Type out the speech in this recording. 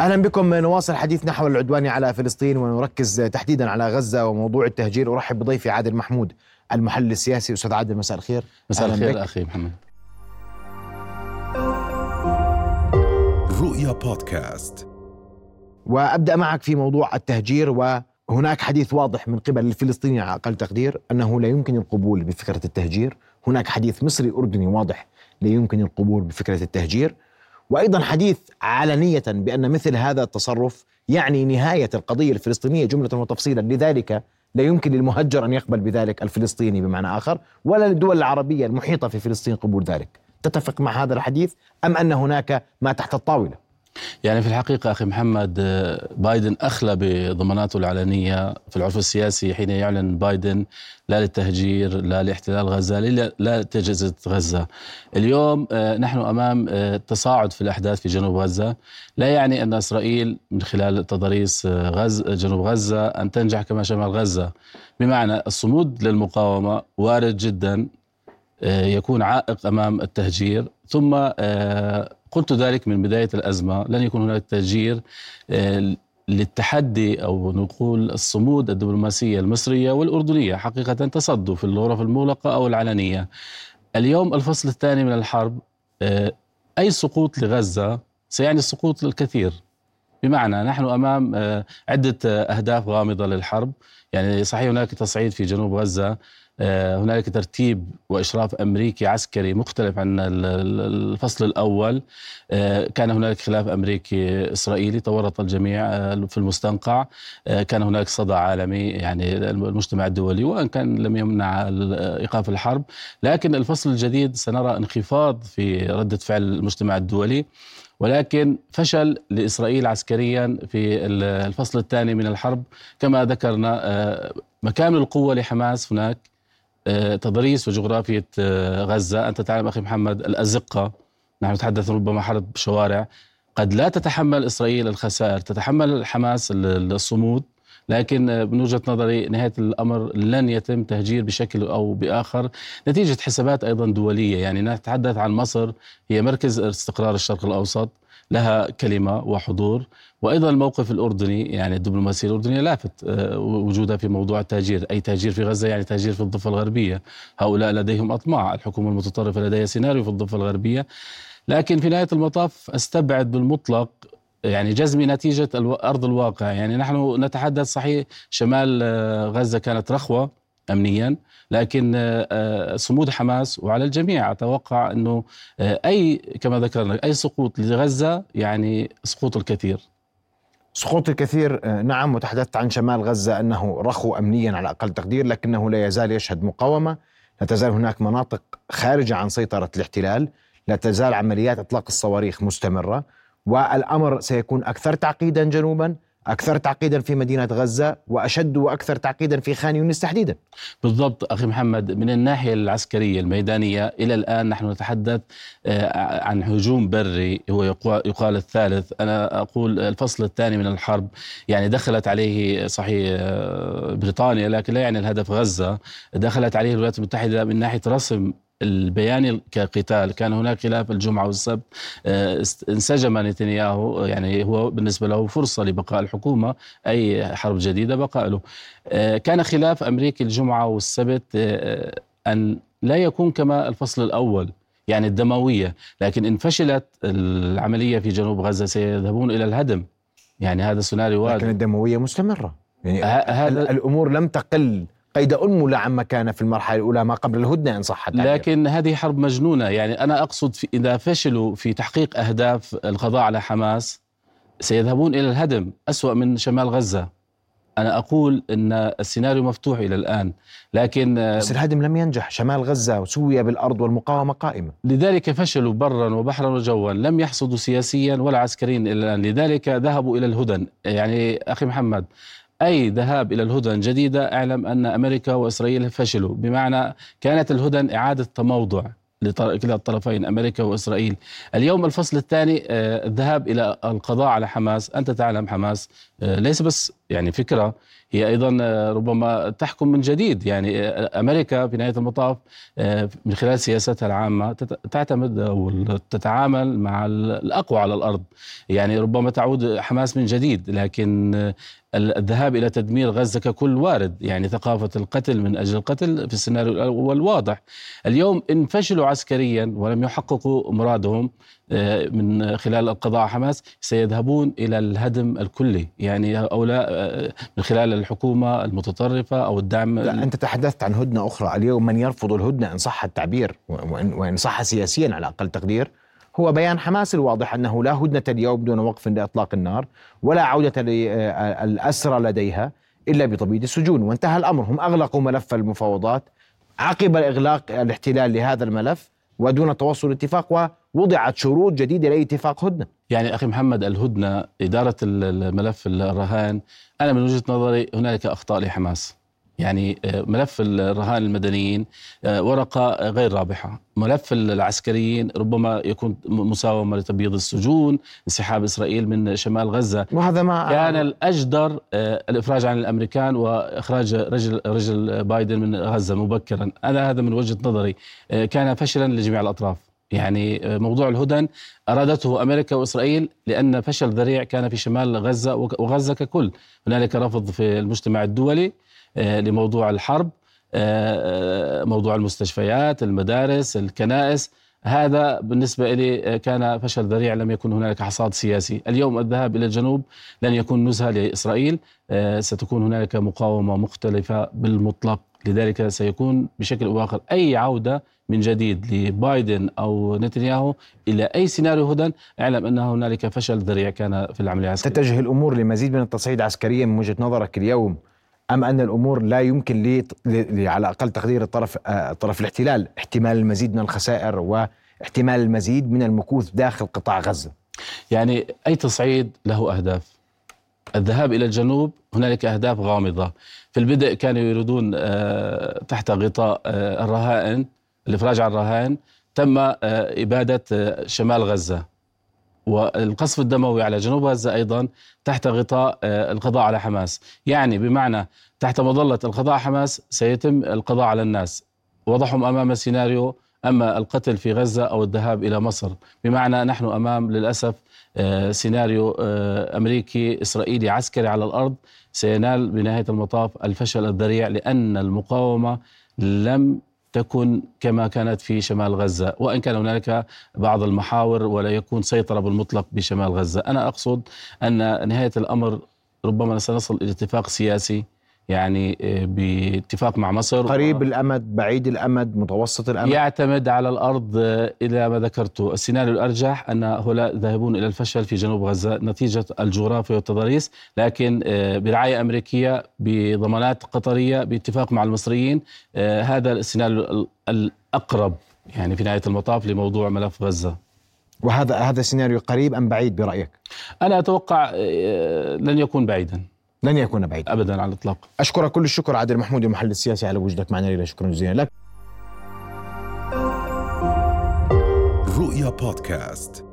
أهلا بكم نواصل حديثنا حول العدوان على فلسطين ونركز تحديدا على غزة وموضوع التهجير أرحب بضيفي عادل محمود المحلل السياسي. أستاذ عادل مساء الخير. مساء الخير أخي محمد. رؤيا بودكاست. وأبدأ معك في موضوع التهجير وهناك حديث واضح من قبل الفلسطينيين على أقل تقدير أنه لا يمكن القبول بفكرة التهجير. هناك حديث مصري أردني واضح لا يمكن القبول بفكرة التهجير. وأيضا حديث علنية بأن مثل هذا التصرف يعني نهاية القضية الفلسطينية جملة وتفصيلا. لذلك لا يمكن للمهجر أن يقبل بذلك الفلسطيني بمعنى آخر ولا للدول العربية المحيطة في فلسطين قبول ذلك. تتفق مع هذا الحديث أم أن هناك ما تحت الطاولة؟ يعني في الحقيقة أخي محمد بايدن أخلى بضماناته العلنية في العرف السياسي حين يعلن بايدن لا للتهجير لا لاحتلال غزة لا لتجزئة غزة. اليوم آه، نحن أمام آه، تصاعد في الأحداث في جنوب غزة. لا يعني أن إسرائيل من خلال تضاريس آه، غز جنوب غزة أن تنجح كما شمال غزة. بمعنى الصمود للمقاومة وارد جدا يكون عائق أمام التهجير. ثم قلت ذلك من بداية الأزمة. لن يكون هناك تهجير آه، للتحدي أو نقول الصمود الدبلوماسية المصرية والأردنية حقيقة تصدوا في الغرف المغلقة أو العلنية. اليوم الفصل الثاني من الحرب آه، أي سقوط لغزة سيعني السقوط للكثير بمعنى نحن أمام آه، عدة أهداف غامضة للحرب. يعني صحيح هناك تصعيد في جنوب غزة. هنالك ترتيب وإشراف أمريكي عسكري مختلف عن الفصل الأول. آه، كان هنالك خلاف أمريكي إسرائيلي تورط الجميع آه، في المستنقع. كان هناك صدى عالمي يعني المجتمع الدولي وإن كان لم يمنع إيقاف الحرب. لكن الفصل الجديد سنرى انخفاض في ردة فعل المجتمع الدولي. ولكن فشل لإسرائيل عسكريا في الفصل الثاني من الحرب. كما ذكرنا مكامن القوة لحماس هناك. آه، تضاريس وجغرافية آه، غزة. أنت تعلم أخي محمد الأزقة. نحن نتحدث ربما حرب شوارع. قد لا تتحمل إسرائيل الخسائر تتحمل حماس الصمود لكن آه، من وجهة نظري نهاية الأمر لن يتم تهجير بشكل أو بآخر. نتيجة حسابات أيضا دولية. يعني نتحدث عن مصر هي مركز استقرار الشرق الأوسط. لها كلمة وحضور. وأيضا الموقف الأردني يعني الدبلوماسية الأردنية لافت آه، وجودها في موضوع التهجير، أي تهجير في غزة يعني تهجير في الضفة الغربية، هؤلاء لديهم أطماع، الحكومة المتطرفة لديها سيناريو في الضفة الغربية، لكن في نهاية المطاف أستبعد بالمطلق يعني جزمي نتيجة أرض الواقع، يعني نحن نتحدث صحيح شمال آه، غزة كانت رخوة. امنيا لكن آه، صمود حماس وعلى الجميع. أتوقع إنه أي كما ذكرنا أي سقوط لغزة يعني سقوط الكثير. سقوط الكثير آه، نعم وتحدثت عن شمال غزة أنه رخو أمنيا على أقل تقدير لكنه لا يزال يشهد مقاومة. لا تزال هناك مناطق خارجة عن سيطرة الاحتلال. لا تزال عمليات إطلاق الصواريخ مستمرة. والأمر سيكون أكثر تعقيدا جنوبا. أكثر تعقيدا في مدينة غزة وأشد وأكثر تعقيدا في خان يونس تحديدا. بالضبط أخي محمد من الناحية العسكرية الميدانية إلى الآن نحن نتحدث آه، عن هجوم بري هو يقال الثالث. أنا أقول الفصل الثاني من الحرب يعني دخلت عليه صحيح آه، بريطانيا لكن لا يعني الهدف غزة دخلت عليه الولايات المتحدة من ناحية رسم البيان كقتال. كان هناك خلاف الجمعة والسبت. آه، انسجم نتنياهو يعني هو بالنسبة له فرصة لبقاء الحكومة أي حرب جديدة بقاء له آه، كان خلاف أمريكي الجمعة والسبت آه، أن لا يكون كما الفصل الأول يعني الدموية. لكن إن فشلت العملية في جنوب غزة سيذهبون إلى الهدم. يعني هذا سيناريو لكن الدموية مستمرة. يعني هذا الأمور لم تقل. قيد أنملة عما كان في المرحلة الأولى ما قبل الهدنة إن صح لكن هذه حرب مجنونة. يعني أنا أقصد في إذا فشلوا في تحقيق أهداف القضاء على حماس سيذهبون إلى الهدم أسوأ من شمال غزة. أنا أقول أن السيناريو مفتوح إلى الآن لكن بس الهدم لم ينجح. شمال غزة سوي بالأرض والمقاومة قائمة. لذلك فشلوا برا وبحرا وجوا. لم يحصدوا سياسيا ولا عسكريا إلى الآن. لذلك ذهبوا إلى الهدن. يعني أخي محمد أي ذهاب إلى الهدن جديدة اعلم أن أمريكا وإسرائيل فشلوا. بمعنى كانت الهدن إعادة تموضع لكلا الطرفين أمريكا وإسرائيل. اليوم الفصل الثاني آه، الذهاب إلى القضاء على حماس، أنت تعلم حماس آه، ليس بس يعني فكرة هي أيضا آه، ربما تحكم من جديد. يعني أمريكا في نهاية المطاف من خلال سياستها العامة تعتمد أو تتعامل مع الأقوى على الأرض. يعني ربما تعود حماس من جديد لكن الذهاب إلى تدمير غزة ككل وارد يعني ثقافة القتل من أجل القتل في السيناريو الأول واضح اليوم ان فشلوا عسكريا ولم يحققوا مرادهم آه، من خلال القضاء على حماس سيذهبون إلى الهدم الكلي. يعني لا آه، من خلال الحكومة المتطرفة أو الدعم لا أنت تحدثت عن هدنة أخرى. اليوم من يرفض الهدنة إن صح التعبير وإن صح سياسيا على أقل تقدير هو بيان حماس الواضح أنه لا هدنة اليوم دون وقف لإطلاق النار ولا عودة للاسرى لديها إلا بتبييض السجون وانتهى الأمر هم أغلقوا ملف المفاوضات عقب إغلاق الاحتلال لهذا الملف ودون توصل اتفاق ووضعت شروط جديدة لاتفاق هدنة. يعني أخي محمد الهدنة إدارة الملف الرهان أنا من وجهة نظري هنالك أخطاء لحماس. يعني آه، ملف الرهان المدنيين آه، ورقة غير رابحة. ملف العسكريين ربما يكون مساومة لتبييض السجون انسحاب إسرائيل من شمال غزة. وهذا ما كان الأجدر آه، الإفراج عن الأمريكان وإخراج رجل, رجل بايدن من غزة مبكرا. أنا هذا من وجهة نظري. كان فشلا لجميع الأطراف. يعني موضوع الهدن أرادته أمريكا وإسرائيل لأن فشل ذريع كان في شمال غزة وغزة ككل. هنالك رفض في المجتمع الدولي. لموضوع الحرب آه، آه، موضوع المستشفيات المدارس الكنائس. هذا بالنسبة لي كان فشل ذريع لم يكن هنالك حصاد سياسي. اليوم الذهاب إلى الجنوب لن يكون نزهة لإسرائيل. ستكون هنالك مقاومة مختلفة بالمطلق. لذلك سيكون بشكل أو بآخر أي عودة من جديد لبايدن أو نتنياهو إلى أي سيناريو هدى. أعلم أن هنالك فشل ذريع كان في العملية العسكرية تتجه الأمور لمزيد من التصعيد عسكريا من وجهة نظرك اليوم. أم أن الأمور لا يمكن لي, على أقل تقدير الطرف آه، طرف الاحتلال احتمال المزيد من الخسائر واحتمال المزيد من المكوث داخل قطاع غزة. يعني أي تصعيد له أهداف. الذهاب إلى الجنوب هنالك أهداف غامضة. في البدء كانوا يريدون آه، تحت غطاء آه، الرهائن الإفراج عن الرهائن. تم إبادة شمال غزة. والقصف الدموي على جنوب غزة أيضا تحت غطاء آه، القضاء على حماس. يعني بمعنى تحت مظلة القضاء على حماس سيتم القضاء على الناس. وضعهم أمام سيناريو أما القتل في غزة أو الذهاب إلى مصر. بمعنى نحن أمام للأسف آه، سيناريو آه، أمريكي إسرائيلي عسكري على الأرض. سينال بنهاية المطاف الفشل الذريع لأن المقاومة لم تكن كما كانت في شمال غزة وإن كان هنالك بعض المحاور ولا يكون سيطرة بالمطلق بشمال غزة. أنا أقصد أن نهاية الأمر ربما سنصل إلى اتفاق سياسي يعني آه، باتفاق مع مصر قريب. الأمد بعيد الأمد متوسط الأمد يعتمد على الأرض آه، إلى ما ذكرته السيناريو الأرجح أن هؤلاء ذاهبون إلى الفشل في جنوب غزة نتيجة الجغرافيا والتضاريس لكن آه، برعاية أمريكية بضمانات قطرية باتفاق مع المصريين هذا السيناريو الأقرب يعني في نهاية المطاف لموضوع ملف غزة وهذا هذا السيناريو قريب أم بعيد برأيك؟ أنا أتوقع لن يكون بعيدا لن يكون بعيدا ابدا على الإطلاق. أشكرك كل الشكر عادل محمود المحلل السياسي على وجودك معنا ليلى شكرا جزيلا لك رؤيا بودكاست.